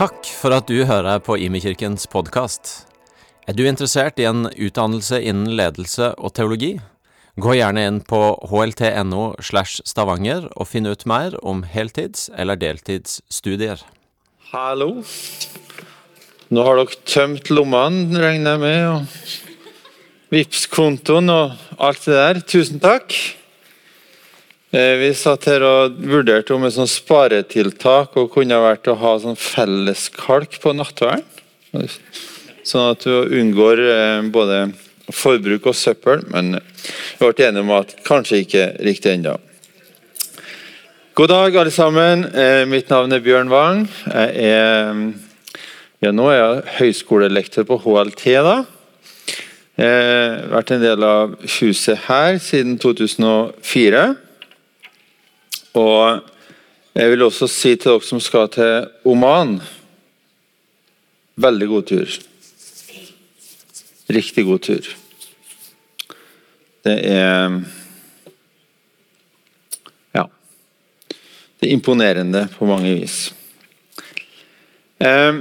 Takk for at du hører på Imekirkens podkast. Er du interessert i en utdannelse innen ledelse og teologi? Gå gjerne inn på hlt.no slash stavanger og finn ut mer om heltids- eller deltidsstudier. Hallo. Nå har dere tømt lommene, regner jeg med, og Vipps-kontoen og alt det der. Tusen takk. Eh, Vi satt her og vurderte om et sånt sparetiltak og kunne vært å ha sånn felleskalk på nattverden. Sånn at du unngår eh, både forbruk og søppel, men vi ble enige om at kanskje ikke riktig ennå. God dag, alle sammen. Eh, Mitt navn er Bjørn Wang. Jeg er ja, nå er jeg høyskolelektor på HLT. da. Jeg har vært en del av huset her siden 2004. Og jeg vil også si til dere som skal til Oman Veldig god tur. Riktig god tur. Det er Ja. Det er imponerende på mange vis. Eh,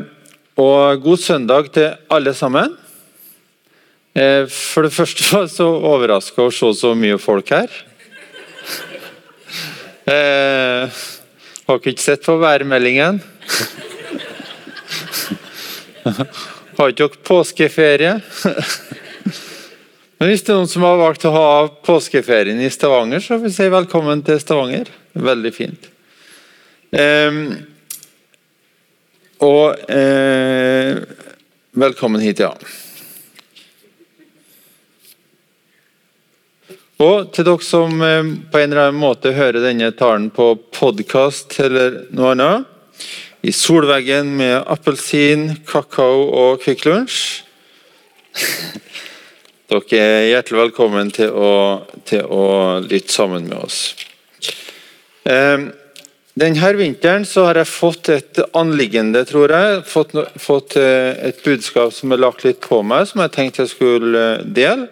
og god søndag til alle sammen. Eh, for det første var jeg så overraska å se så mye folk her. Eh, har ikke sett på værmeldingen? Har ikke dere påskeferie? Men hvis det er noen som har valgt å ha påskeferien i Stavanger, så vil jeg si velkommen til Stavanger. Veldig fint. Eh, og eh, velkommen hit, ja. Og til dere som eh, på en eller annen måte hører denne talen på podkast eller noe annet, i solveggen med appelsin, kakao og Kvikk Lunsj Dere er hjertelig velkommen til å, til å lytte sammen med oss. Eh, denne vinteren har jeg fått et anliggende, tror jeg. Fått, fått eh, et budskap som er lagt litt på meg, som jeg tenkte jeg skulle dele.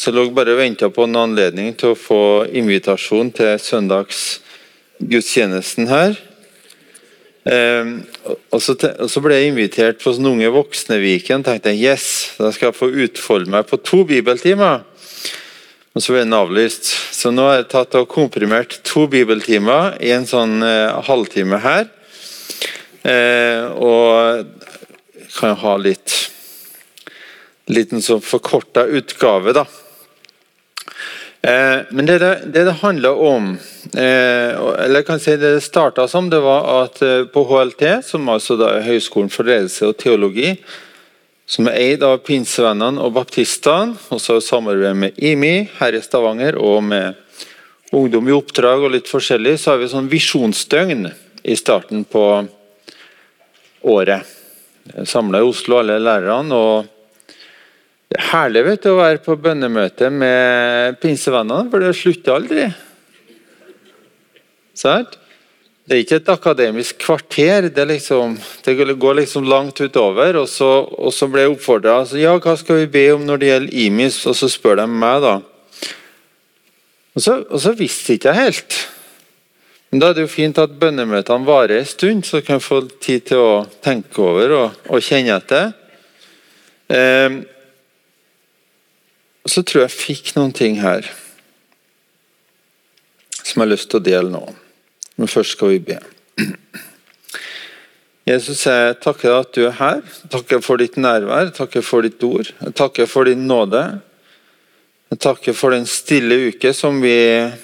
Så jeg lå bare og venta på en anledning til å få invitasjon til søndagsgudstjenesten her. Eh, og, så ble jeg invitert på sånn Unge voksne-viken. tenkte jeg, yes, Da skal jeg få utfolde meg på to bibeltimer. Og så ble den avlyst. Så nå har jeg tatt og komprimert to bibeltimer i en sånn eh, halvtime her. Eh, og kan ha litt liten sånn forkorta utgave, da. Eh, men det det, det det, handler om, eh, eller jeg kan si det det starta som, det var at eh, på HLT, som altså da er Høgskolen for ledelse og teologi, som er eid av pinsevennene og baptistene, og så samarbeider med IMI her i Stavanger og med Ungdom i oppdrag og litt forskjellig, så har vi sånn visjonsdøgn i starten på året. Samla i Oslo, alle lærerne. og det er herlig vet du, å være på bønnemøte med pinsevennene, for det slutter aldri. Sant? Det er ikke et akademisk kvarter. Det, liksom, det går liksom langt utover. Og så, og så ble jeg oppfordra altså, ja, hva skal vi be om når det gjelder IMIS, og så spør de meg, da. Og så, og så visste ikke helt. Men Da er det jo fint at bønnemøtene varer en stund, så kan jeg få tid til å tenke over og, og kjenne etter. Eh, så tror jeg jeg fikk noen ting her som jeg har lyst til å dele nå. Men først skal vi be. Jesus, jeg takker deg at du er her. Takker for ditt nærvær, takker for ditt ord. Jeg takker for din nåde. Jeg takker for den stille uke som vi eh,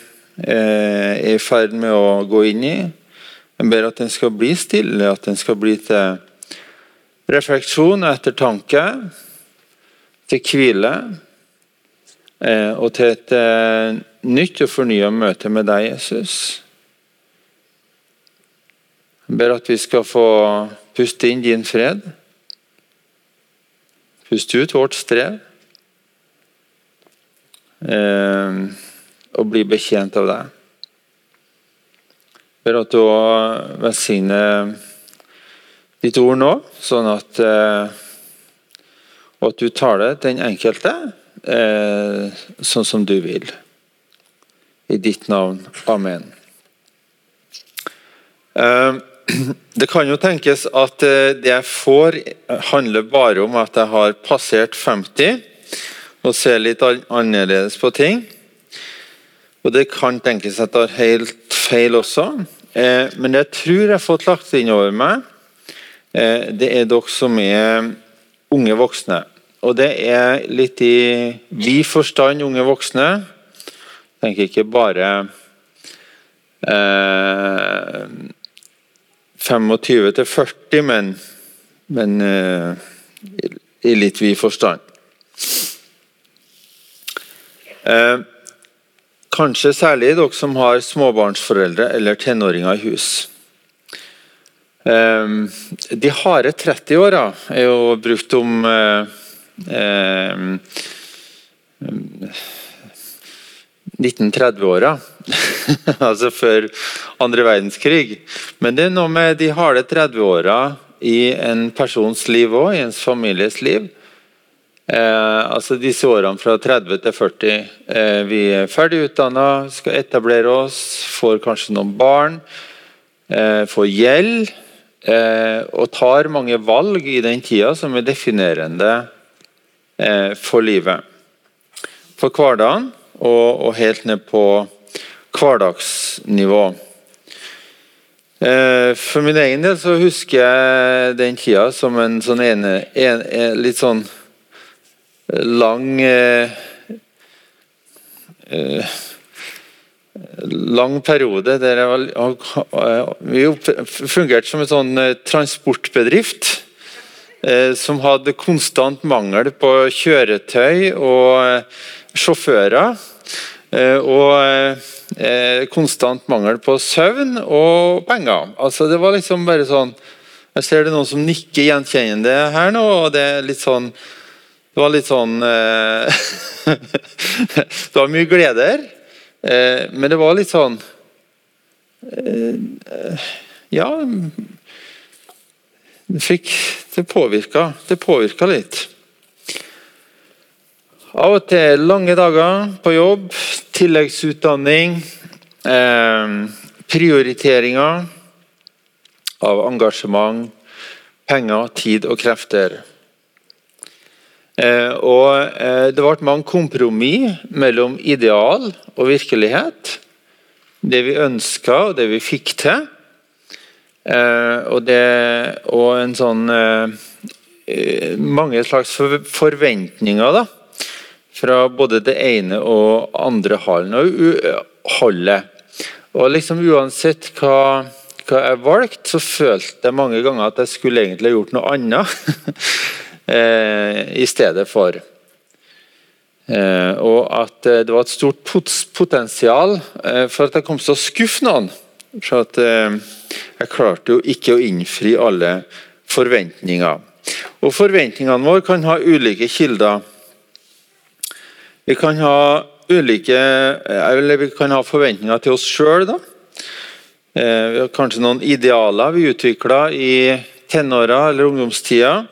er i ferd med å gå inn i. Jeg ber at den skal bli stille, at den skal bli til refleksjon og ettertanke, til hvile og til et eh, nytt og fornya møte med deg, Jesus. Jeg ber at vi skal få puste inn din fred. Puste ut vårt strev. Eh, og bli betjent av deg. Jeg ber at du velsigner ditt ord nå, sånn at, at du taler den enkelte eh, sånn som du vil. I ditt navn. Amen. Eh, det kan jo tenkes at eh, det jeg får, handler bare om at jeg har passert 50 og ser litt annerledes på ting. Og det kan tenkes at jeg har helt feil også. Eh, men det jeg tror jeg har fått lagt inn over meg, eh, det er dere som er unge voksne. Og det er litt i vid forstand unge voksne. Jeg tenker ikke bare eh, 25 til 40, men, men eh, i litt vid forstand. Eh, kanskje særlig dere som har småbarnsforeldre eller tenåringer i hus. Eh, de harde 30-åra er jo brukt om eh, 1930-åra. altså før andre verdenskrig. Men det er noe med de harde 30-åra i en persons liv òg, i ens families liv, Eh, altså disse årene fra 30 til 40. Eh, vi er ferdig utdanna, skal etablere oss, får kanskje noen barn, eh, får gjeld. Eh, og tar mange valg i den tida som er definerende eh, for livet. For hverdagen og, og helt ned på hverdagsnivå. Eh, for min egen del så husker jeg den tida som en sånn ene, en, en, litt sånn lang eh, eh, lang periode der jeg var, vi fungerte som en sånn eh, transportbedrift som hadde konstant mangel på kjøretøy og sjåfører. Og konstant mangel på søvn og penger. Altså Det var liksom bare sånn Jeg ser det noen som nikker gjenkjennende her nå. og det er litt sånn det var litt sånn eh, Det var mye gleder, eh, men det var litt sånn eh, Ja Det fikk Det påvirka. Det påvirka litt. Av og til lange dager på jobb, tilleggsutdanning, prioriteringer av engasjement, penger, tid og krefter. Eh, og eh, Det ble mange kompromiss mellom ideal og virkelighet. Det vi ønska og det vi fikk til. Eh, og, det, og en sånn Mange slags forventninger da, fra både det ene og andre hallen Og liksom Uansett hva, hva jeg valgte, så følte jeg mange ganger at jeg skulle egentlig gjort noe annet. eh, i stedet for. Eh, og at eh, det var et stort potensial eh, for at jeg kom til å skuffe noen. For at eh, jeg klarte jo ikke å innfri alle forventninger. Og Forventningene våre kan ha ulike kilder. Vi kan ha ulike eller vi kan ha forventninger til oss sjøl. da. vi har kanskje noen idealer vi utvikla i tenåra eller ungdomstida.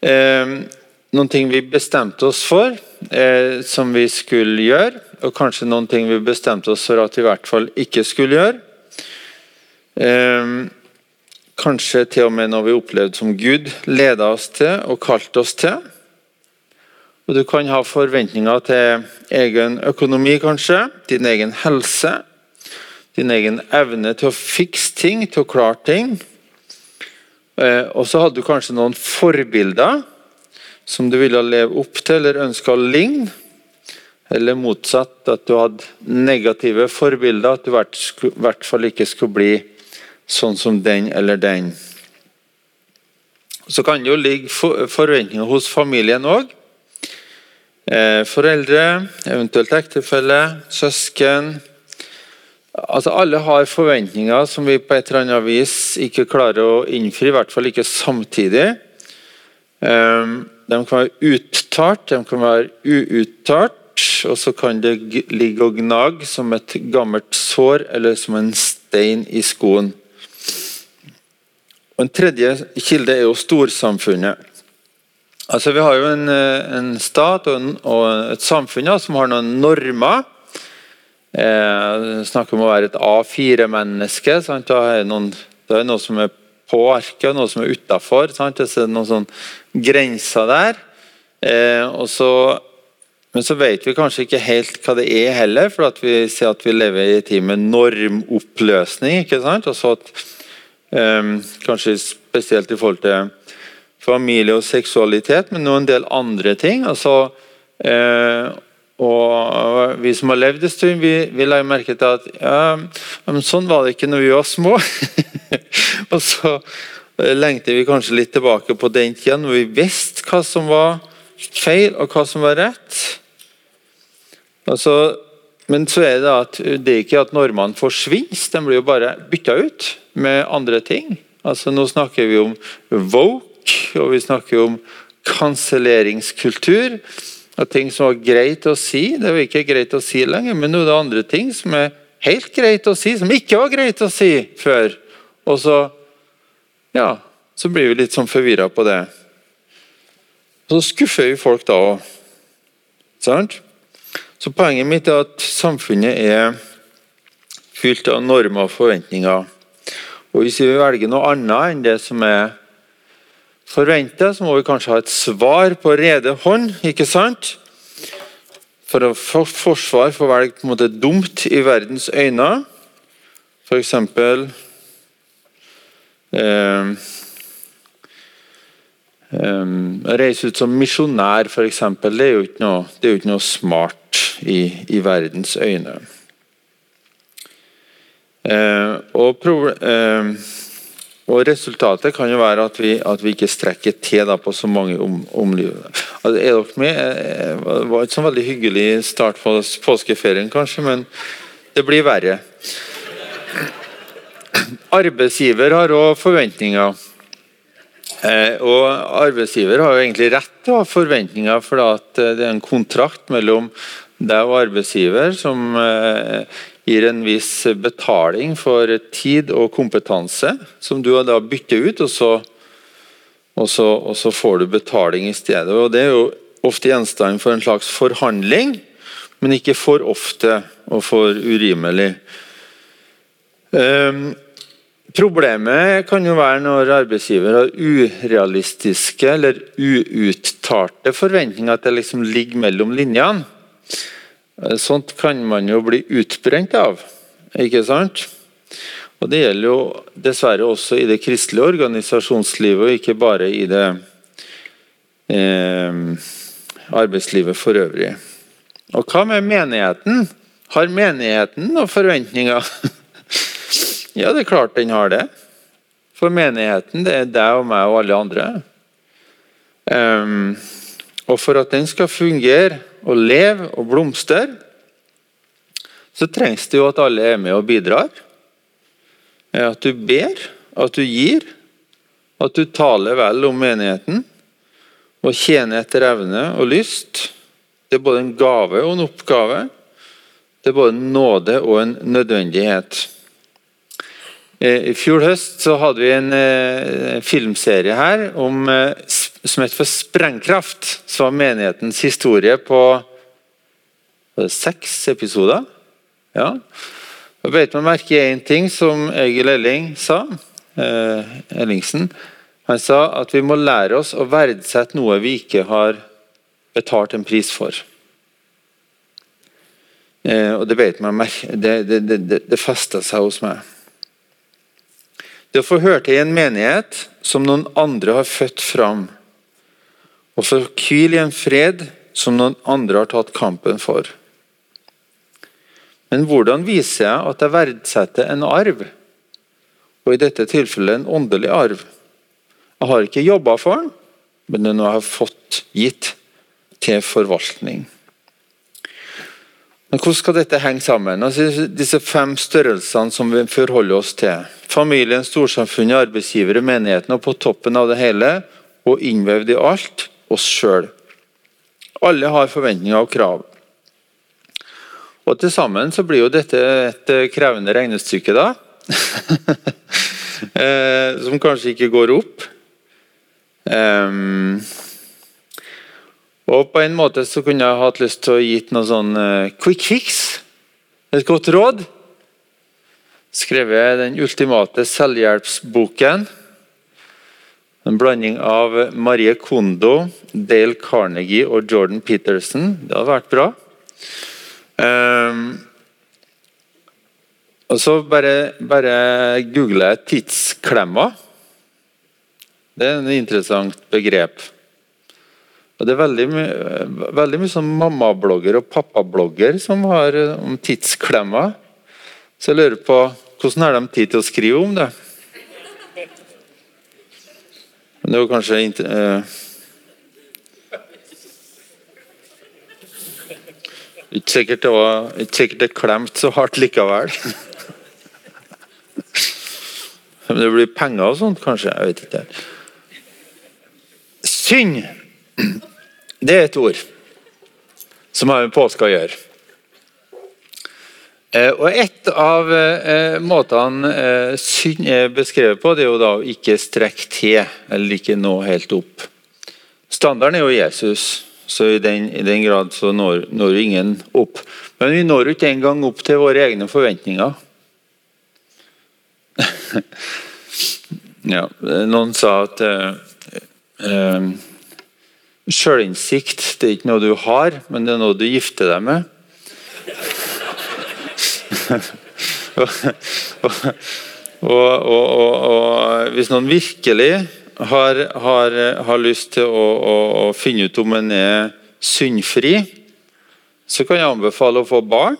Eh, noen ting vi bestemte oss for, eh, som vi skulle gjøre. Og kanskje noen ting vi bestemte oss for at vi i hvert fall ikke skulle gjøre. Eh, kanskje til og med noe vi opplevde som Gud leda oss til og kalte oss til. Og Du kan ha forventninger til egen økonomi, kanskje. Din egen helse. Din egen evne til å fikse ting, til å klare ting. Eh, og så hadde du kanskje noen forbilder som du ville leve opp til eller ønska å ligne. Eller motsatt, at du hadde negative forbilder, at du i hvert fall ikke skulle bli sånn som den eller den. Så kan det jo ligge forventninger hos familien òg. Eh, foreldre, eventuelt ektefelle, søsken, Altså, alle har forventninger som vi på et eller annet vis ikke klarer å innfri, i hvert fall ikke samtidig. Ehm, de kan være uttalt, de kan være uuttalt, og så kan det ligge og gnage som et gammelt sår eller som en stein i skoen. Og En tredje kilde er jo storsamfunnet. Altså, vi har jo en, eh, en stat og, en, og et samfunn ja, som har noen normer Eh, snakker om å være et A4-menneske. Da er noen Det er noe som er på arket, noe som er utafor. Det er noen sånn grenser der. Eh, så, men så vet vi kanskje ikke helt hva det er heller, for vi ser at vi lever i en tid med normoppløsning. ikke sant? Og så at, Kanskje spesielt i forhold til familie og seksualitet, men noen del andre ting. altså eh, og vi som har levd en stund, vi, vi la merke til at ja, men sånn var det ikke når vi var små. og så lengter vi kanskje litt tilbake på den tida når vi visste hva som var feil, og hva som var rett. Altså, men så er det at det er ikke at normene forsvinner, de blir jo bare bytta ut med andre ting. Altså, nå snakker vi om woke, og vi snakker om kanselleringskultur og ting som var greit å si, det var ikke greit å si lenger. Men nå er det andre ting som er helt greit å si, som ikke var greit å si før. Og så ja, så blir vi litt sånn forvirra på det. Og så skuffer vi folk da òg. Sant? Så poenget mitt er at samfunnet er fylt av normer og forventninger. Og hvis vi velger noe annet enn det som er forventa, så må vi kanskje ha et svar på rede hånd. ikke sant? For å få forsvar for å velge på en måte dumt i verdens øyne. F.eks. Eh, eh, reise ut som misjonær, f.eks. Det, det er jo ikke noe smart i, i verdens øyne. Eh, og eh, og Resultatet kan jo være at vi, at vi ikke strekker til da, på så mange om, omliv. Altså, er dere med? Eh, det var ikke sånn veldig hyggelig start på påskeferien, kanskje, men det blir verre. Arbeidsgiver har òg forventninger. Eh, og Arbeidsgiver har jo egentlig rett til å ha forventninger, for at det er en kontrakt mellom deg og arbeidsgiver som eh, gir en viss betaling for tid og kompetanse, som du da bytter ut, og så, og, så, og så, får du betaling i stedet. Og Det er jo ofte gjenstand for en slags forhandling, men ikke for ofte og for urimelig. Um, Problemet kan jo være når arbeidsgiver har urealistiske eller uuttalte forventninger, at det liksom ligger mellom linjene. Sånt kan man jo bli utbrent av, ikke sant? Og Det gjelder jo dessverre også i det kristelige organisasjonslivet, og ikke bare i det eh, arbeidslivet for øvrig. Og hva med menigheten? Har menigheten noen forventninger? ja, det er klart den har det. For menigheten, det er deg og meg og alle andre. Um, og for at den skal fungere og leve og blomstre, så trengs det jo at alle er med og bidrar. At du ber, at du gir, at du taler vel om menigheten og tjener etter evne og lyst. Det er både en gave og en oppgave. Det er både en nåde og en nødvendighet. I fjor høst så hadde vi en eh, filmserie her om, eh, som het for 'Sprengkraft'. Som var menighetens historie på seks episoder. Ja. Jeg beit meg merke i én ting som Egil Elling sa. Eh, Ellingsen. Han sa at vi må lære oss å verdsette noe vi ikke har betalt en pris for. Eh, og Det beit meg merke Det, det, det, det festa seg hos meg. Det å få høre til i en menighet som noen andre har født fram, og få hvile i en fred som noen andre har tatt kampen for. Men hvordan viser jeg at jeg verdsetter en arv? Og i dette tilfellet en åndelig arv. Jeg har ikke jobba for den, men den har jeg fått gitt til forvaltning. Men Hvordan skal dette henge sammen? Altså, disse fem størrelsene som vi forholder oss til. Familien, storsamfunnet, arbeidsgivere, menigheten, og på toppen av det hele, og innvevd i alt, oss sjøl. Alle har forventninger og krav. Og Til sammen så blir jo dette et eh, krevende regnestykke, da. Eh, som kanskje ikke går opp. Um, og På en måte så kunne jeg hatt lyst til å gitt noe sånn uh, quick fix. Et godt råd. Skrevet den ultimate selvhjelpsboken. En blanding av Marie Kondo, Dale Carnegie og Jordan Peterson. Det hadde vært bra. Um, og så bare, bare googler jeg 'tidsklemma'. Det er en interessant begrep. Og Det er veldig, my veldig mye sånn mammablogger og pappablogger som har eh, om tidsklemmer. Så jeg lurer på hvordan har de tid til å skrive om det? Men det er jo kanskje uh, Ikke sikkert det var ikke sikkert det klemt så hardt likevel. Men det blir penger og sånt, kanskje. Jeg vet ikke. Synd, det er et ord som har med påske å gjøre. Eh, og Et av eh, måtene eh, synd er beskrevet på, det er jo da å ikke strekke til, eller ikke nå helt opp. Standarden er jo Jesus, så i den, i den grad så når, når ingen opp. Men vi når ikke engang opp til våre egne forventninger. ja, noen sa at Uh, Sjølinnsikt er ikke noe du har, men det er noe du gifter deg med. og, og, og, hvis noen virkelig har, har, har lyst til å, å, å, finne ut om en er syndfri, så kan jeg anbefale å få barn.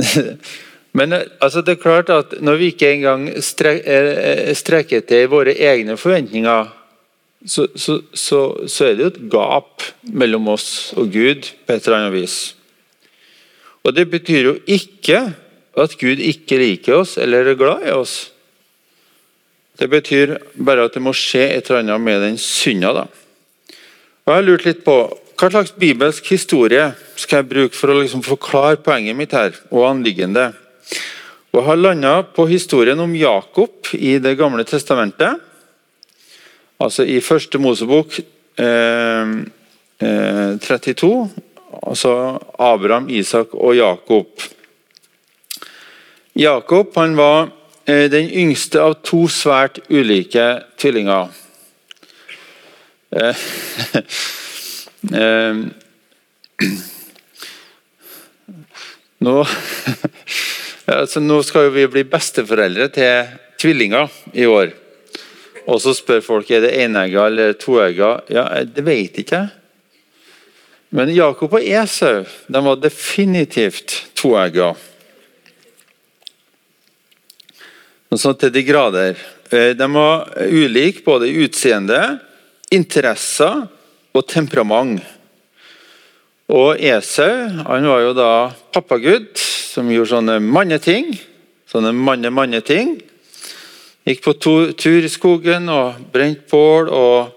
Men eh, altså, det er klart at når vi ikke engang eh, strekker til våre egne forventninger, så, så, så, så, er det jo et gap mellom oss og Gud på et eller annet vis. Og Det betyr jo ikke at Gud ikke liker oss eller er glad i oss. Det betyr bare at det må skje et eller annet med den synda. da. Og Jeg har lurt litt på hva slags bibelsk historie skal jeg bruke for å liksom forklare poenget mitt her, og anliggende. Og har landa på historien om Jakob i Det gamle testamentet. Altså i første Mosebok eh, eh, 32. Altså Abraham, Isak og Jakob. Jakob han var eh, den yngste av to svært ulike tvillinger. Eh, eh, nå Altså, nå skal vi bli besteforeldre til tvillinger i år. Og så spør folk er det enegga eller toegga. Ja, det vet ikke jeg. Men Jakob og Esau de var definitivt toegga. Sånn til de grader. Eh, de var ulike både i utseende, interesser og temperament. Og Esau han var jo da pappagud som gjorde sånne manneting. Sånne manne-manne-ting. Gikk på tur i skogen og brente bål og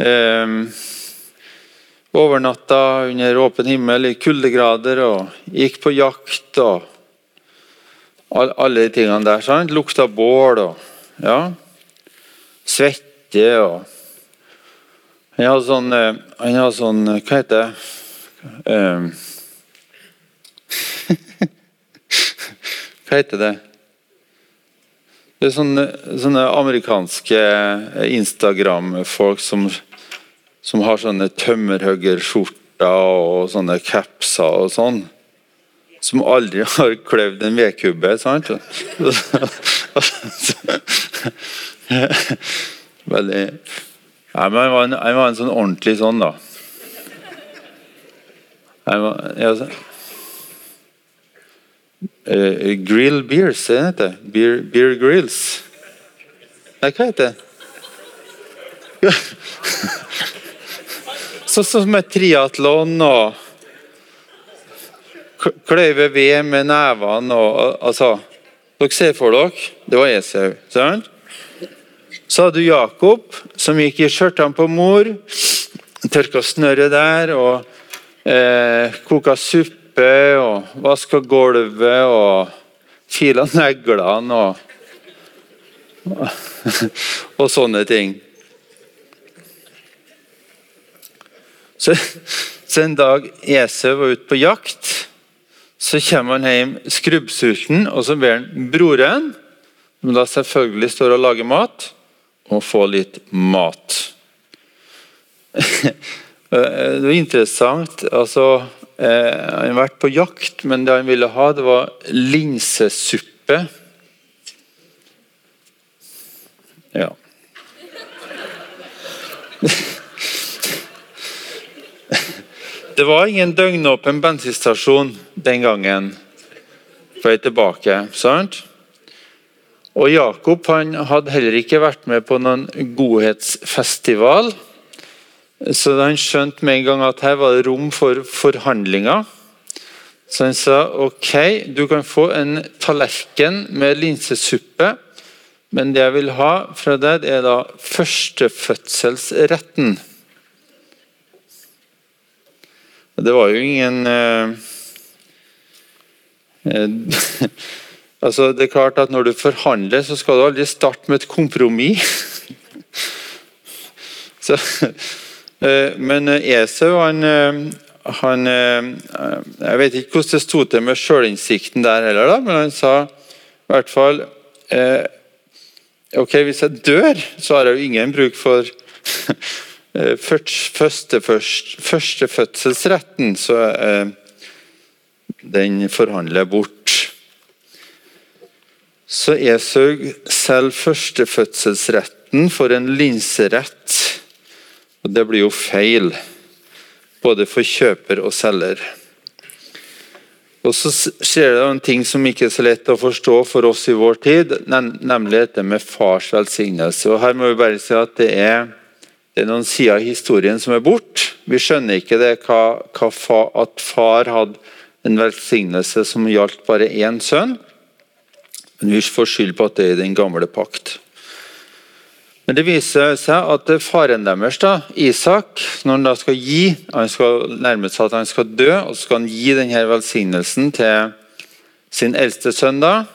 eh, overnatta under åpen himmel i kuldegrader og gikk på jakt og all, alle de tingene der. sant? Lukta bål og ja, svette og Han hadde sånn, eh, sånn Hva heter det? Um, Hva heter det? Det er sånne, sånne amerikanske Instagram-folk som, som, har sånne tømmerhuggerskjorter og sånne capser og sånn. Som aldri har kløyvd en vedkubbe, sant? Veldig Nei, men han var, en, var en sånn ordentlig sånn, da. Han var, ja, Uh, grill beers, er det beer, beer Grills. Nei, hva heter det? Sånn som med triatlon og kløyve ved med nevene og altså, Dere ser for dere det var Esau. sant? Så hadde du Jakob, som gikk i skjørtene på mor, tørka snørret der og eh, koka suppe suppe og vaske gulvet og file neglene og, og sånne ting. Så, så en dag Esau var ute på jakt, Så kommer han hjem skrubbsulten, og så ber han broren, som da selvfølgelig står og lager mat, om å få litt mat. Det var interessant. altså eh, Han har vært på jakt, men det han ville ha, det var linsesuppe. Ja. Det var ingen døgnåpen bensinstasjon den gangen på vei tilbake. sant? Og Jakob han hadde heller ikke vært med på noen godhetsfestival. Så han skjønte med en gang at her var det rom for forhandlinger. Så han sa ok, du kan få en tallerken med linsesuppe, men det jeg vil ha fra deg, er da førstefødselsretten. Det var jo ingen eh, altså Det er klart at når du forhandler, så skal du aldri starte med et kompromiss. så, men Esau, han, eh, han eh, Jeg vet ikke hvordan det sto til med sjølinnsikten der heller, da, men han sa i hvert fall eh, Ok, hvis jeg dør, så har jeg jo ingen bruk for Eh, første, først, førstefødselsretten, så eh, den forhandler jeg bort. Så Esau selv førstefødselsretten for en linserett. Og det blir jo feil, både for kjøper og selger. Og Så skjer det en ting som ikke er så lett å forstå for oss i vår tid, nemlig dette med fars velsignelse. Og Her må vi bare si at det er det er noen sider av historien som er borte. Vi skjønner ikke det, hva, hva fa, at far hadde en velsignelse som gjaldt bare én sønn. Men vi får skyld på at det er i den gamle pakt. Men det viser seg at faren deres, da, Isak, når han da skal gi Han skal nærme seg at han skal dø, og så skal han gi denne velsignelsen til sin eldste sønn. da,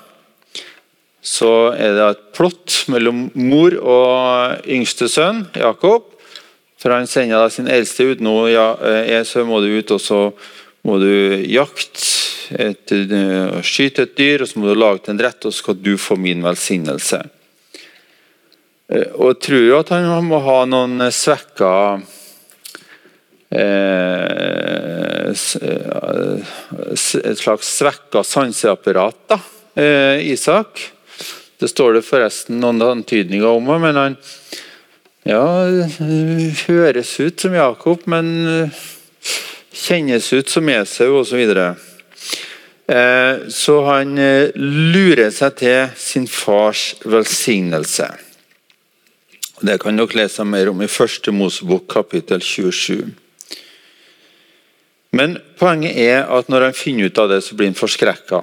så er det et plott mellom mor og yngste sønn, Jakob. For han sender da sin eldste ut nå. Ja, er, så må du ut og så må du jakte, eh, skyte et dyr, og så må du lage til en rett, og så skal du få min velsignelse. Eh, og tror jo at han må ha noen svekka Et slags svekka sanseapparat, da, Isak. Det står det forresten noen antydninger om men han ja, høres ut som Jakob, men eh, kjennes ut som Esau osv. Så, eh, han eh, lurer seg til sin fars velsignelse. Det kan dere lese mer om i første Mosebok kapittel 27. Men poenget er at når han finner ut av det, så blir han forskrekka.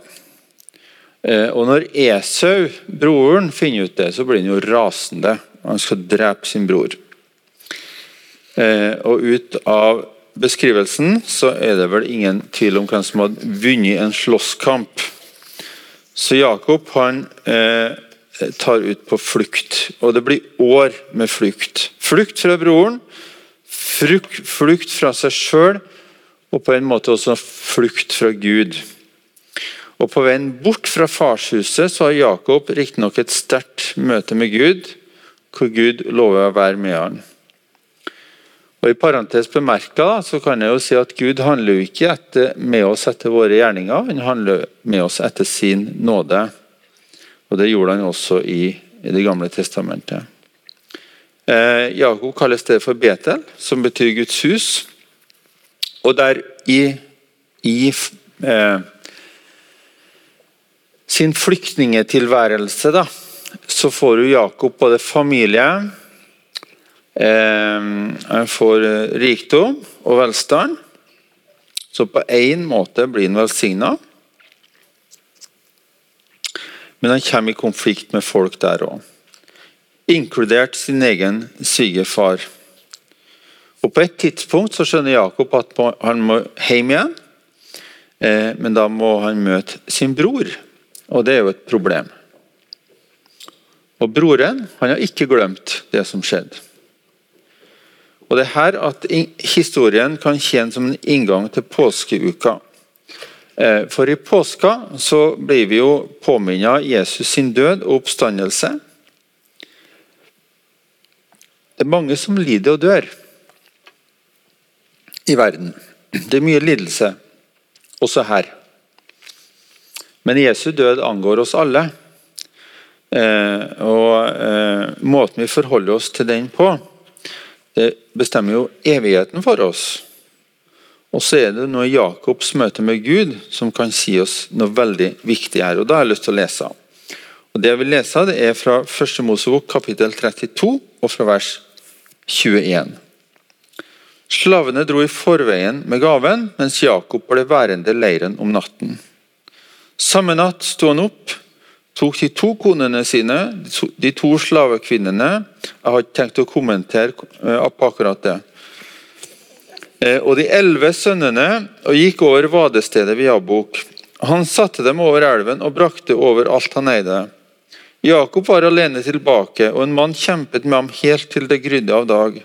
Eh, og når Esau, broren, finner ut det, så blir han jo rasende. Han skal drepe sin bror. Eh, og ut av beskrivelsen så er det vel ingen tvil om hvem som hadde vunnet en slåsskamp. Så Jakob han eh, tar ut på flukt, og det blir år med flukt. Flukt fra broren, flukt fra seg sjøl, og på en måte også flukt fra Gud. Og På veien bort fra farshuset så har Jakob riktignok et sterkt møte med Gud, hvor Gud lover å være med han. Og I parentes bemerka så kan jeg jo si at Gud handler jo ikke etter, med oss etter våre gjerninger, han handler med oss etter sin nåde. Og Det gjorde han også i, i Det gamle testamentet. Eh, Jakob kalles det for Betel, som betyr Guds hus. Og der i, i eh, sin flyktningetilværelse, da, så får jo Jakob både familie eh, Han får eh, rikdom og velstand. Så på én måte blir han velsigna. Men han kommer i konflikt med folk der òg. Inkludert sin egen svigerfar. På et tidspunkt så skjønner Jakob at han må hjem igjen. Eh, men da må han møte sin bror. Og det er jo et problem. Og Broren han har ikke glemt det som skjedde. Og Det er her at historien kan tjene som en inngang til påskeuka. Eh, for i påska så blir vi jo påminnet Jesus sin død og oppstandelse. Det er mange som lider og dør i verden. Det er mye lidelse, også her. Men Jesu død angår oss alle. Eh, og eh, måten vi forholder oss til den på, det bestemmer jo evigheten for oss. Og så er det noe i Jakobs møte med Gud som kan si oss noe veldig viktig her. og Da har jeg lyst til å lese. Og Det jeg vil lese, det er fra 1. Mosebok kapittel 32 og fra vers 21. Slavene dro i forveien med gaven, mens Jakob ble værende i leiren om natten. Samme natt sto han opp, tok de to konene sine, de to slavekvinnene Jeg har ikke tenkt å kommentere eh, på akkurat det. Eh, og de elleve sønnene og gikk over vadestedet ved Jabok. Han satte dem over elven og brakte over alt han eide. Jakob var alene tilbake, og en mann kjempet med ham helt til det grydde av dag.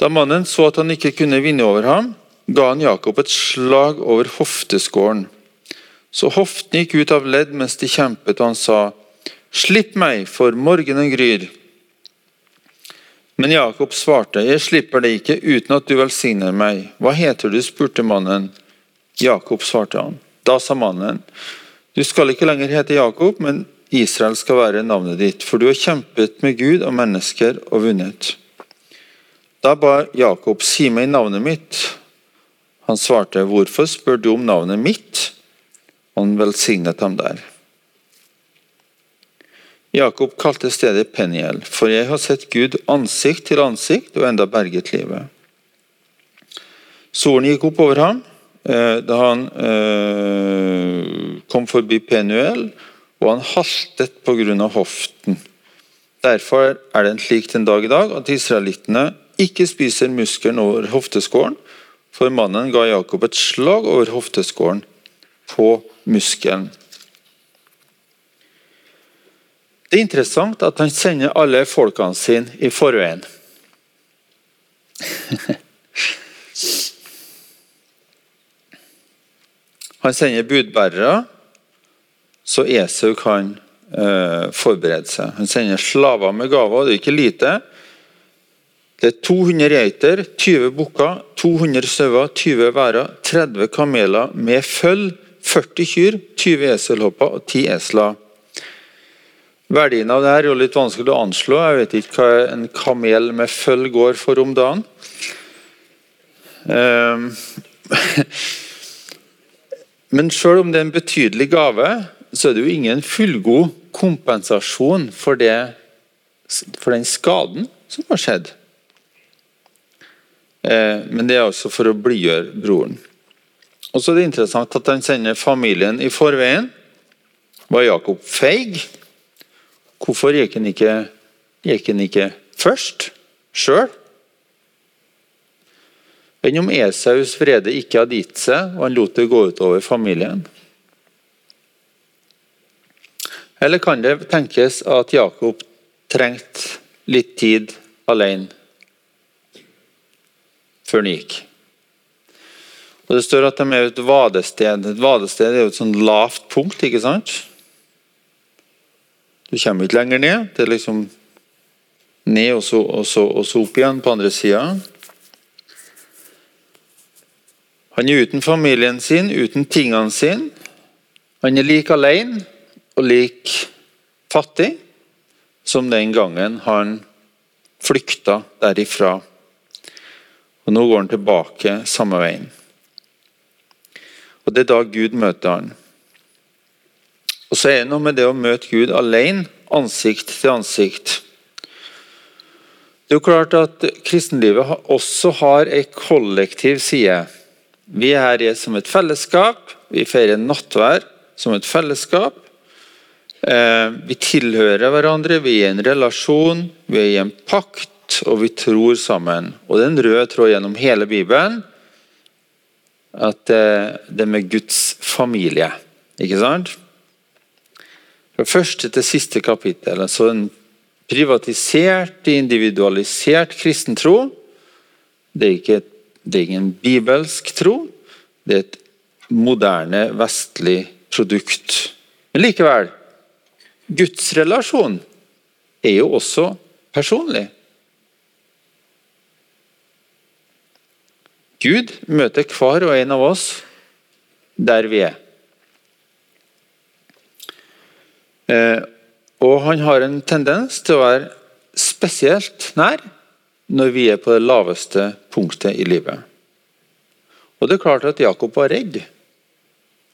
Da mannen så at han ikke kunne vinne over ham, ga han Jakob et slag over hofteskåren. Så hoften gikk ut av ledd mens de kjempet, og han sa, Slipp meg, for morgenen gryr. Men Jakob svarte, Jeg slipper deg ikke uten at du velsigner meg. Hva heter du? spurte mannen. Jakob svarte han. Da sa mannen, Du skal ikke lenger hete Jakob, men Israel skal være navnet ditt, for du har kjempet med Gud og mennesker og vunnet. Da ba Jakob, si meg navnet mitt. Han svarte, hvorfor spør du om navnet mitt? Han velsignet ham der. Jakob kalte stedet Peniel, for jeg har sett Gud ansikt til ansikt og enda berget livet. Solen gikk opp over ham eh, da han eh, kom forbi Penuel og han haltet pga. hoften. Derfor er det slik den dag i dag at israelittene ikke spiser muskelen over hofteskåren, for mannen ga Jakob et slag over hofteskåren på muskelen. Det er interessant at han sender alle folkene sine i forveien. Han sender budbærere så Esau kan eh, forberede seg. Han sender slaver med gaver, det er ikke lite. Det er 200 geiter, 20 bukker, 200 sauer, 20 værer, 30 kameler med føll, 40 kyr, 20 eselhopper og 10 esler. Verdien av det her er jo litt vanskelig å anslå. Jeg vet ikke hva en kamel med føll går for om dagen. Ehm, men selv om det er en betydelig gave, så er det jo ingen fullgod kompensasjon for, det, for den skaden som har skjedd. Eh, men det er altså for å blidgjøre broren. Og så er det interessant at han sender familien i forveien. Var Jakob feig? Hvorfor gikk han ikke, gikk han ikke først, sjøl? Enn om Esaus vrede ikke hadde gitt seg, og han lot det gå utover familien? Eller kan det tenkes at Jakob trengte litt tid alene før han gikk? Og Det står at de er et vadested. Et vadested er jo et sånn lavt punkt, ikke sant? Du kommer ikke lenger ned. Det er liksom ned og så, og så, og så opp igjen på andre sida. Han er uten familien sin, uten tingene sine. Han er like alene og like fattig som den gangen han flykta derifra. Og Nå går han tilbake samme veien. Og Det er da Gud møter han. Og Så er det noe med det å møte Gud alene, ansikt til ansikt. Det er jo klart at Kristenlivet også har en kollektiv side. Vi er her som et fellesskap. Vi feirer nattvær som et fellesskap. Eh, vi tilhører hverandre, vi er i en relasjon, vi er i en pakt, og vi tror sammen. Og Det er en rød tråd gjennom hele Bibelen at eh, det er med Guds familie. Ikke sant? Fra første til siste kapittel. altså En privatisert, individualisert kristentro. Det er ikke det er ingen bibelsk tro. Det er et moderne, vestlig produkt. Men likevel Guds relasjon er jo også personlig. Gud møter hver og en av oss der vi er. Eh, og han har en tendens til å være spesielt nær når vi er på det laveste punktet i livet. Og det er klart at Jakob var redd.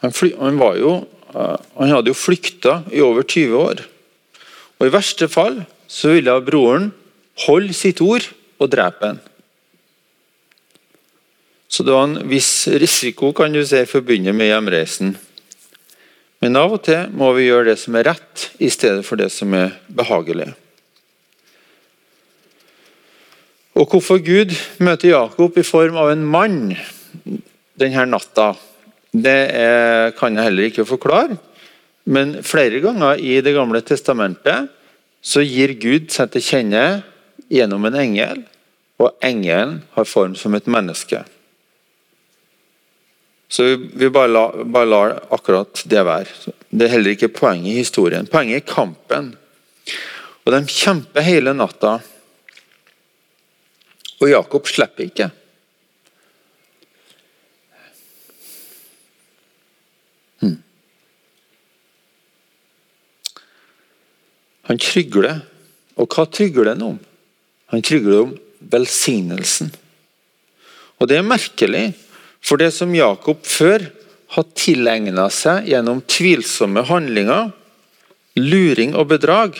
Han, han, jo, uh, han hadde jo flykta i over 20 år. Og I verste fall så ville broren holde sitt ord og drepe ham. Så det var en viss risiko kan du si, forbundet med hjemreisen. Men av og til må vi gjøre det som er rett, i stedet for det som er behagelig. Og hvorfor Gud møter Jakob i form av en mann denne natta, det er, kan jeg heller ikke forklare. Men flere ganger i Det gamle testamentet så gir Gud seg til kjenne gjennom en engel, og engelen har form som et menneske. Så vi bare lar, bare lar akkurat det være. Det er heller ikke poenget i historien. Poenget er kampen. Og De kjemper hele natta. Og Jakob slipper ikke. Hmm. Han trygler. Og hva trygler han om? Han trygler om velsignelsen. Og det er merkelig. For det som Jakob før har tilegna seg gjennom tvilsomme handlinger, luring og bedrag,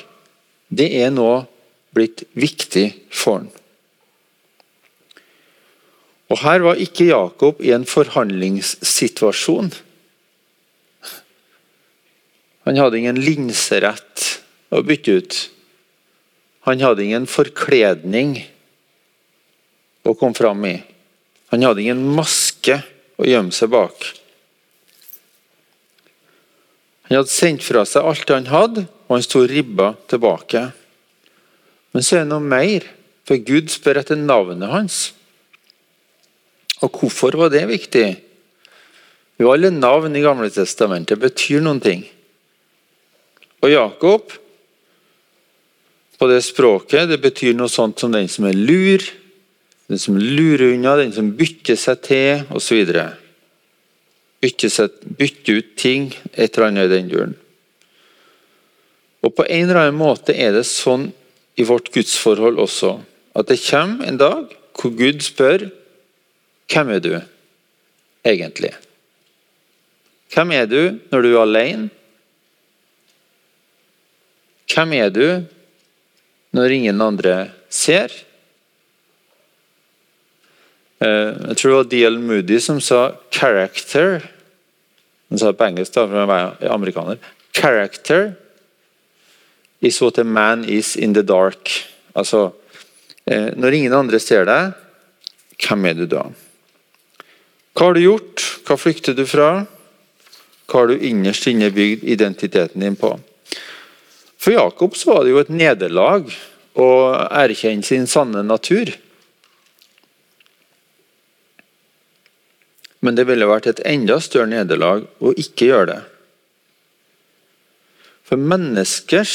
det er nå blitt viktig for han. Og Her var ikke Jakob i en forhandlingssituasjon. Han hadde ingen linserett å bytte ut. Han hadde ingen forkledning å komme fram i. Han hadde ingen maske å gjemme seg bak. Han hadde sendt fra seg alt han hadde, og han sto ribba tilbake. Men så er det noe mer, for Gud spør etter navnet hans. Og hvorfor var det viktig? Jo, alle navn i Gamle Testamentet betyr noen ting. Og Jakob, på det språket, det betyr noe sånt som den som er lur, den som lurer unna, den som bytter seg til, osv. Bytte, bytte ut ting, et eller annet i den duren. Og På en eller annen måte er det sånn i vårt gudsforhold også. At det kommer en dag hvor Gud spør hvem er du egentlig? Hvem er du når du er alene? Hvem er du når ingen andre ser? Eh, jeg tror det var D.L. Moody som sa 'character'. Han sa det på engelsk, da, for han var amerikaner. 'Character is what a man is in the dark'. Altså, eh, når ingen andre ser deg, hvem er du da? Hva har du gjort? Hva flykter du fra? Hva har du innerst inne bygd identiteten din på? For Jakob var det jo et nederlag å erkjenne sin sanne natur. Men det ville vært et enda større nederlag å ikke gjøre det. For menneskers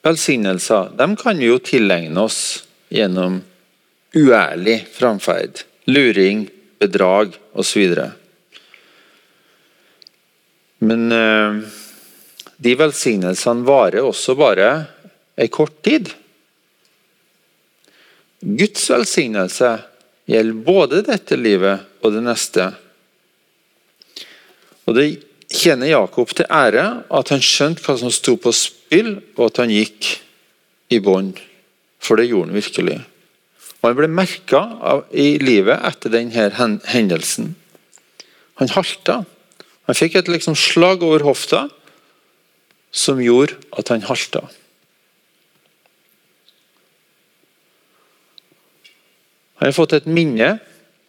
velsignelser dem kan vi jo tilegne oss gjennom uærlig framferd. Luring, bedrag osv. Men eh, de velsignelsene varer også bare ei kort tid. Guds velsignelse gjelder både dette livet og det neste. Og Det tjener Jakob til ære at han skjønte hva som sto på spill, og at han gikk i bånd. For det gjorde han virkelig. Og Han ble merka i livet etter denne hendelsen. Han halta. Han fikk et liksom slag over hofta som gjorde at han halta. Han har fått et minne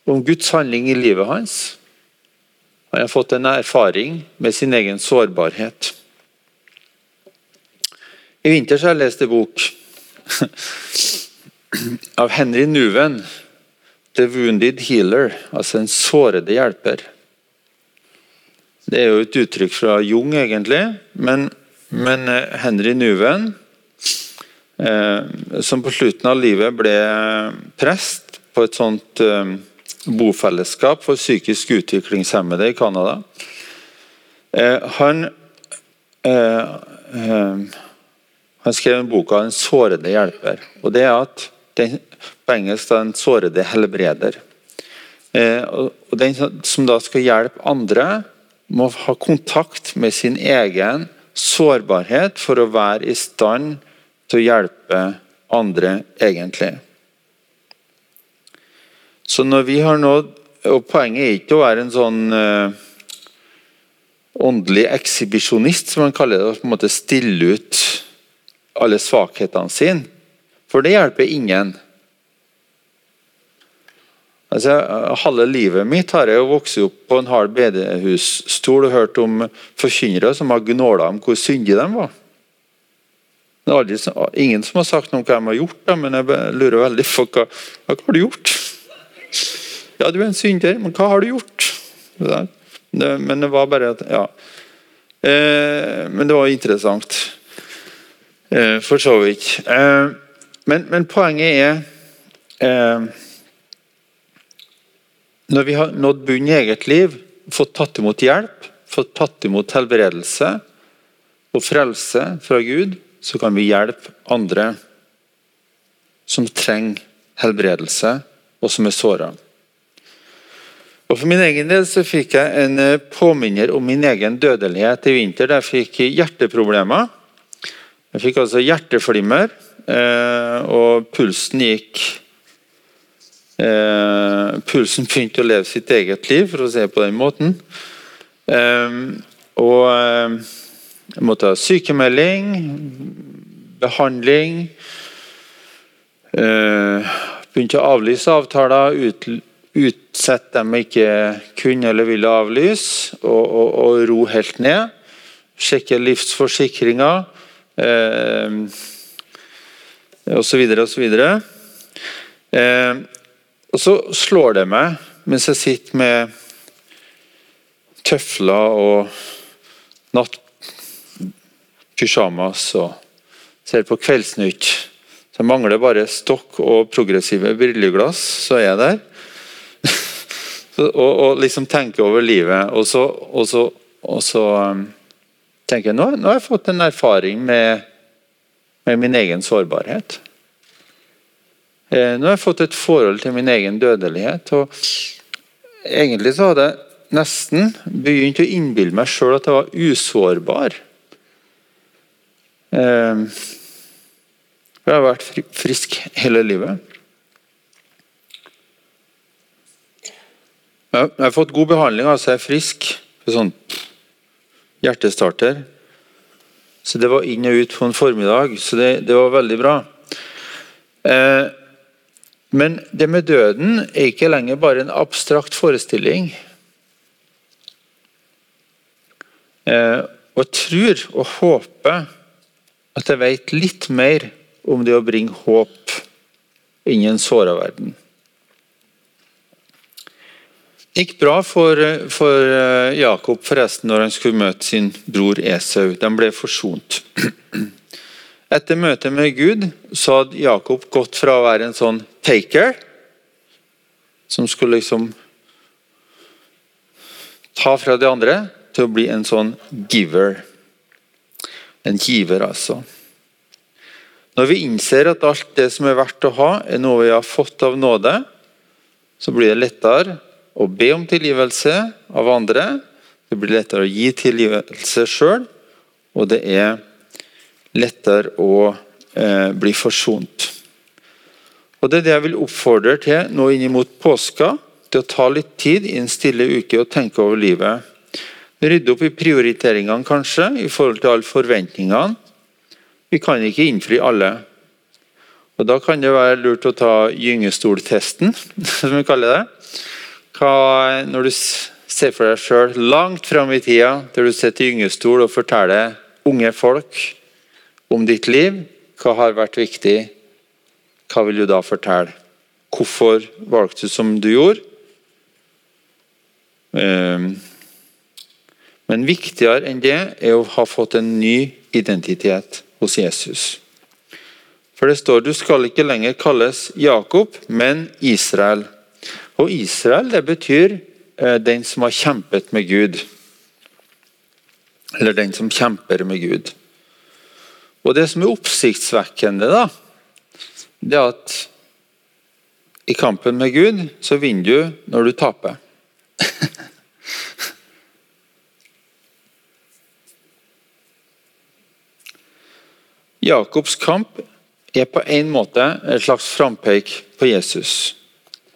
om Guds handling i livet hans. Han har fått en erfaring med sin egen sårbarhet. I vinter har jeg lest en bok av Henry Nuven, 'The Wounded Healer', altså en sårede hjelper. Det er jo et uttrykk fra Jung, egentlig. Men, men eh, Henry Nuven, eh, som på slutten av livet ble prest på et sånt eh, bofellesskap for psykisk utviklingshemmede i Canada, eh, han eh, eh, han skrev boka 'En sårede hjelper'. og det er at den, På engelsk er «Den sårede helbreder'. Eh, og Den som da skal hjelpe andre, må ha kontakt med sin egen sårbarhet for å være i stand til å hjelpe andre, egentlig. Så når vi har nådd og Poenget er ikke å være en sånn uh, åndelig ekshibisjonist, som man kaller det. På en måte stille ut alle svakhetene sine. For det hjelper ingen. Altså, halve livet mitt har jeg jo vokst opp på en hard bedehusstol og hørt om forkynnere som har gnåla om hvor syndige de var. Det er aldri, ingen som har sagt noe om hva de har gjort, men jeg lurer veldig på hva, hva har du gjort. Ja, du er en synder, men hva har du gjort? Men det var bare at Ja. Eh, men det var interessant. Eh, for så vidt. Eh, men, men, poenget er eh, Når vi har nådd bunnen i eget liv, fått tatt imot hjelp, fått tatt imot helbredelse og frelse fra Gud, så kan vi hjelpe andre som trenger helbredelse, og som er såra. For min egen del så fikk jeg en påminner om min egen dødelighet i vinter. Der jeg fikk hjerteproblemer. Jeg fikk altså hjerteflimmer, eh, og pulsen gikk eh, Pulsen begynte å leve sitt eget liv, for å si det på den måten. Eh, og jeg måtte ha sykemelding, behandling Begynte å avlyse avtaler, ut, utsette dem ikke kunne eller ville avlyse, og, og, og ro helt ned. Sjekke livsforsikringer eh, osv. osv. Eh, og så slår det meg mens jeg sitter med tøfler og nattpysjamas og ser på Kveldsnytt. Så jeg mangler bare stokk og progressive brilleglass, så er jeg der. og, og, liksom tenker over livet. Og så, og så, og så um, tenker jeg, nå, nå, har jeg fått en erfaring med, med min egen sårbarhet. Eh, nå har jeg fått et forhold til min egen dødelighet. og Egentlig så hadde jeg nesten begynt å innbille meg sjøl at jeg var usårbar. Eh, jeg har vært frisk hele livet. Jeg har fått god behandling, altså jeg er frisk. Sånn hjertestarter. Så det var inn og ut på en formiddag, så det, det var veldig bra. Eh, men det med døden er ikke lenger bare en abstrakt forestilling. Eh, og tror og håper at jeg vet litt mer om det å bringe håp inn i en såra verden. Det gikk bra for, for, eh, Jakob forresten når han skulle møte sin bror Esau. De ble forsont. Etter møtet med Gud så hadde Jakob gått fra å være en sånn taker, som skulle liksom ta fra de andre, til å bli en sånn giver. En giver, altså. Når vi innser at alt det som er verdt å ha, er noe vi har fått av nåde, så blir det lettere å be om tilgivelse av andre. Det blir lettere å gi tilgivelse sjøl, og det er lettere å eh, bli forsont. Og Det er det jeg vil oppfordre til nå inn mot påska. Til å ta litt tid i en stille uke og tenke over livet. Rydde opp i prioriteringene, kanskje, i forhold til alle forventningene. Vi kan ikke innfri alle. Og Da kan det være lurt å ta gyngestoltesten, som vi kaller det hva, når du ser for deg sjøl langt fram i tida, der du sitter i gyngestol og forteller unge folk om ditt liv, hva har vært viktig? Hva vil du da fortelle? Hvorfor valgte du som du gjorde? Ehm, Men viktigere enn det er å ha fått en ny identitet hos Jesus. For det står du skal ikke lenger kalles Jakob, men Israel. Og Israel det betyr eh, den som har kjempet med Gud. Eller den som kjemper med Gud. Og Det som er oppsiktsvekkende, da, det er at i kampen med Gud så vinner du når du taper. Jakobs kamp er på en måte et slags frampeik på Jesus.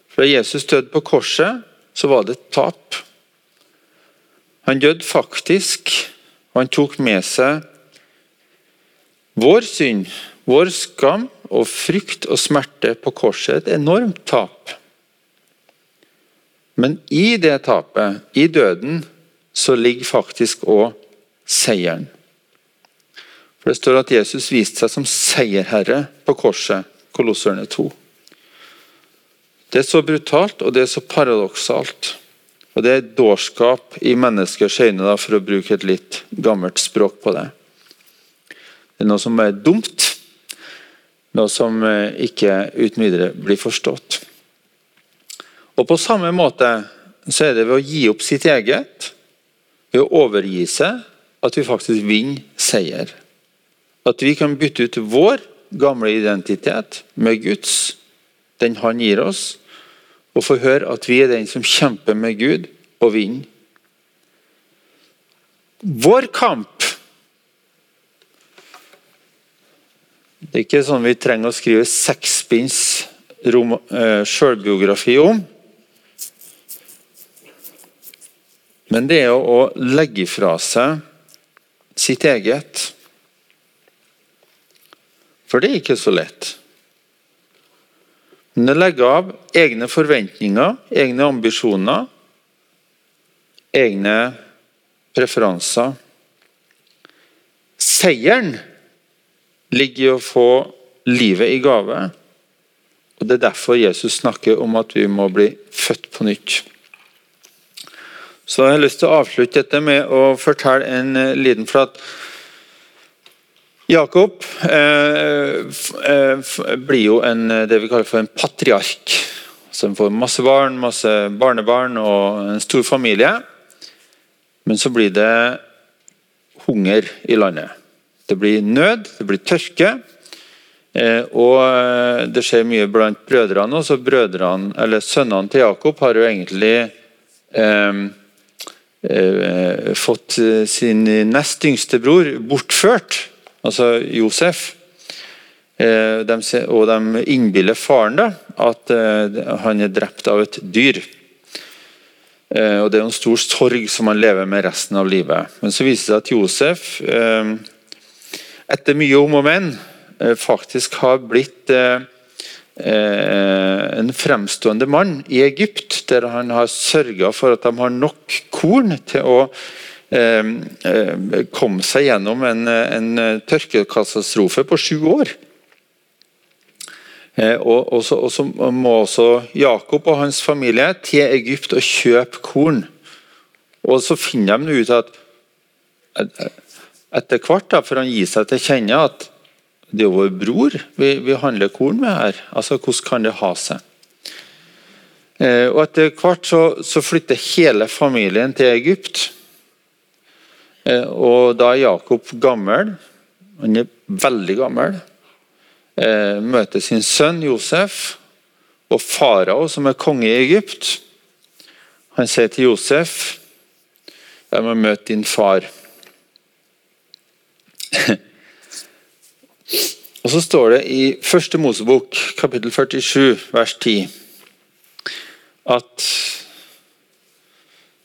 For Da Jesus døde på korset, så var det et tap. Han døde faktisk, og han tok med seg vår synd, vår skam og frykt og smerte på korset. Et enormt tap. Men i det tapet, i døden, så ligger faktisk òg seieren. For Det står at Jesus viste seg som seierherre på korset, Kolosserne 2. Det er så brutalt, og det er så paradoksalt. Og det er dårskap i menneskers øyne, for å bruke et litt gammelt språk på det. Det er noe som er dumt, noe som eh, ikke uten videre blir forstått. Og På samme måte så er det ved å gi opp sitt eget, ved å overgi seg, at vi faktisk vinner seier. At vi kan bytte ut vår gamle identitet med Guds, den han gir oss, og få høre at vi er den som kjemper med Gud og vinner. Vår kamp Det er ikke sånn vi trenger å skrive sekspinns eh, sjølbiografi om. Men det er å legge fra seg sitt eget. For det er ikke så lett. Men å legge av egne forventninger, egne ambisjoner, egne preferanser. Seieren ligger i å få livet i gave. Og Det er derfor Jesus snakker om at vi må bli født på nytt. Så jeg har lyst til å avslutte dette med å fortelle en eh, liten for at Jakob eh, eh, blir jo en, det vi kaller for en patriark. Som får masse barn, masse barnebarn og en stor familie. Men så blir det hunger i landet. Det blir nød, det blir tørke. Eh, og eh, det skjer mye blant brødrene også. Brødrene, eller Sønnene til Jakob har jo egentlig eh, eh fått sin nest yngste bror bortført altså Josef. Eh, og de innbiller faren da, at eh, han er drept av et dyr. Eh, og Det er en stor sorg som han lever med resten av livet. Men så viser det seg at Josef, etter mye om og men, faktisk har blitt en fremstående mann i Egypt, der han har sørga for at de har nok korn til å kom seg gjennom en, en tørkekatastrofe på sju år. Eh, og, og, så, og, så, må også Jakob og hans familie til Egypt og kjøpe korn. Og Så finner de ut at etter hvert, da, for han gir seg til kjenne, at det er vår bror vi, vi handler korn med her. Altså, Hvordan kan det ha seg? Eh, og Etter hvert så, så flytter hele familien til Egypt. Eh, og da er Jakob gammel. Han er veldig gammel. Eh, møter sin sønn Josef og farao, som er konge i Egypt. Han sier til Josef jeg må møte din far. og Så står det i første Mosebok, kapittel 47, vers 10, at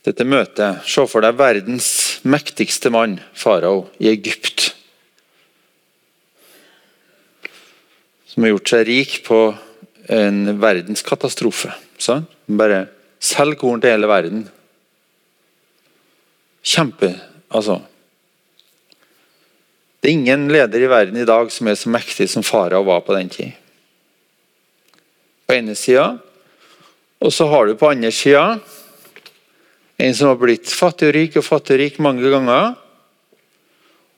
dette møtet Se for deg verdens mektigste mann, farao, i Egypt. Som har gjort seg rik på en verdenskatastrofe. Sånn? Bare selg korn til hele verden. Kjempe, altså. Det er ingen leder i verden i dag som er så mektig som farao var på den tid. På ene sida. Og så har du på andre sida En som har blitt fattig og rik og fattig og rik mange ganger,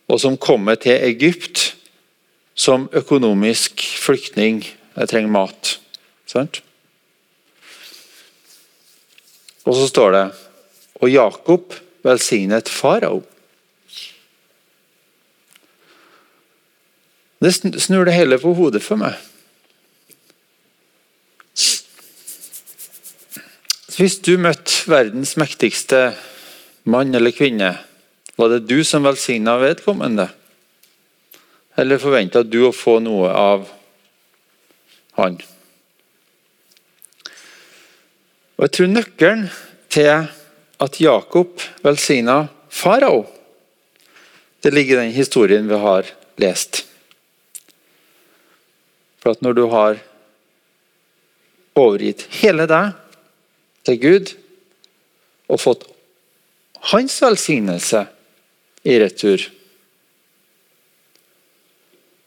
og som kommer til Egypt som økonomisk flyktning. Jeg trenger mat. Sant? Og så står det Og Jakob velsignet farao. Det snur det hele på hodet for meg. Hvis du møtte verdens mektigste mann eller kvinne, var det du som velsigna vedkommende? Eller forventa du å få noe av han? Og Jeg tror nøkkelen til at Jakob velsigna farao, det ligger i den historien vi har lest. For at når du har overgitt hele deg til Gud og fått hans velsignelse i retur,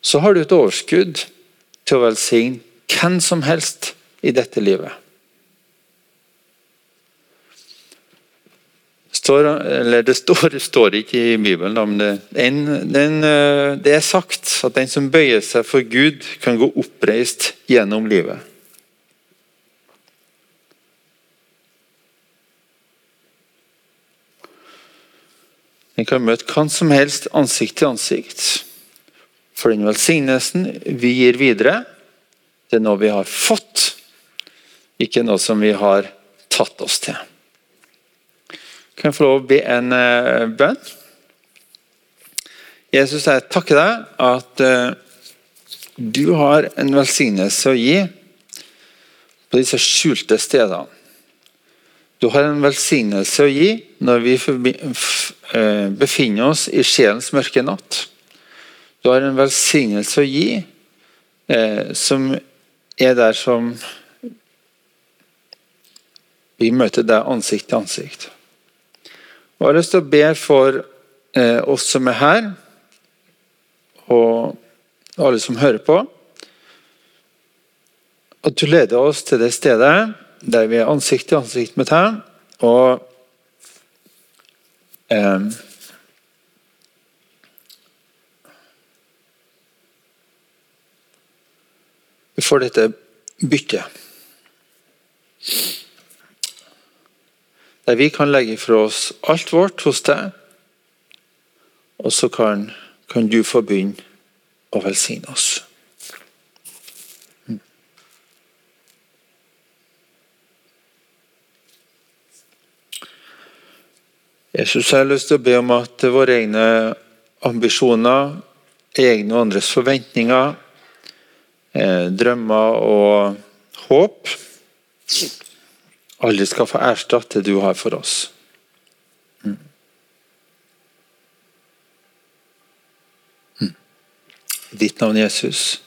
så har du et overskudd til å velsigne hvem som helst i dette livet. Står, det står, står ikke i Bibelen, men det, en, den, det er sagt at den som bøyer seg for Gud, kan gå oppreist gjennom livet. Den kan møte hvem som helst ansikt til ansikt. For den velsignelsen vi gir videre, det er noe vi har fått, ikke noe som vi har tatt oss til. Kan jeg få lov å be en uh, bønn? Jesus, jeg takker deg at uh, du har en velsignelse å gi på disse skjulte stedene. Du har en velsignelse å gi når vi eh, befinner oss i sjelens mørke natt. Du har en velsignelse å gi eh, som er der som vi møter deg ansikt til ansikt. Og Jeg har lyst til å be for eh, oss som er her, og alle som hører på, at du leder oss til det stedet der vi er ansikt til ansikt med deg. Og eh, Vi får dette byttet. Der vi kan legge fra oss alt vårt hos deg, og så kan, kan du få begynne å velsigne oss. Jesus har lyst til å be om at våre egne ambisjoner, egne og andres forventninger, eh, drømmer og håp aldri skal få erstatte det du har for oss. Mm. Mm. Ditt navn, Jesus.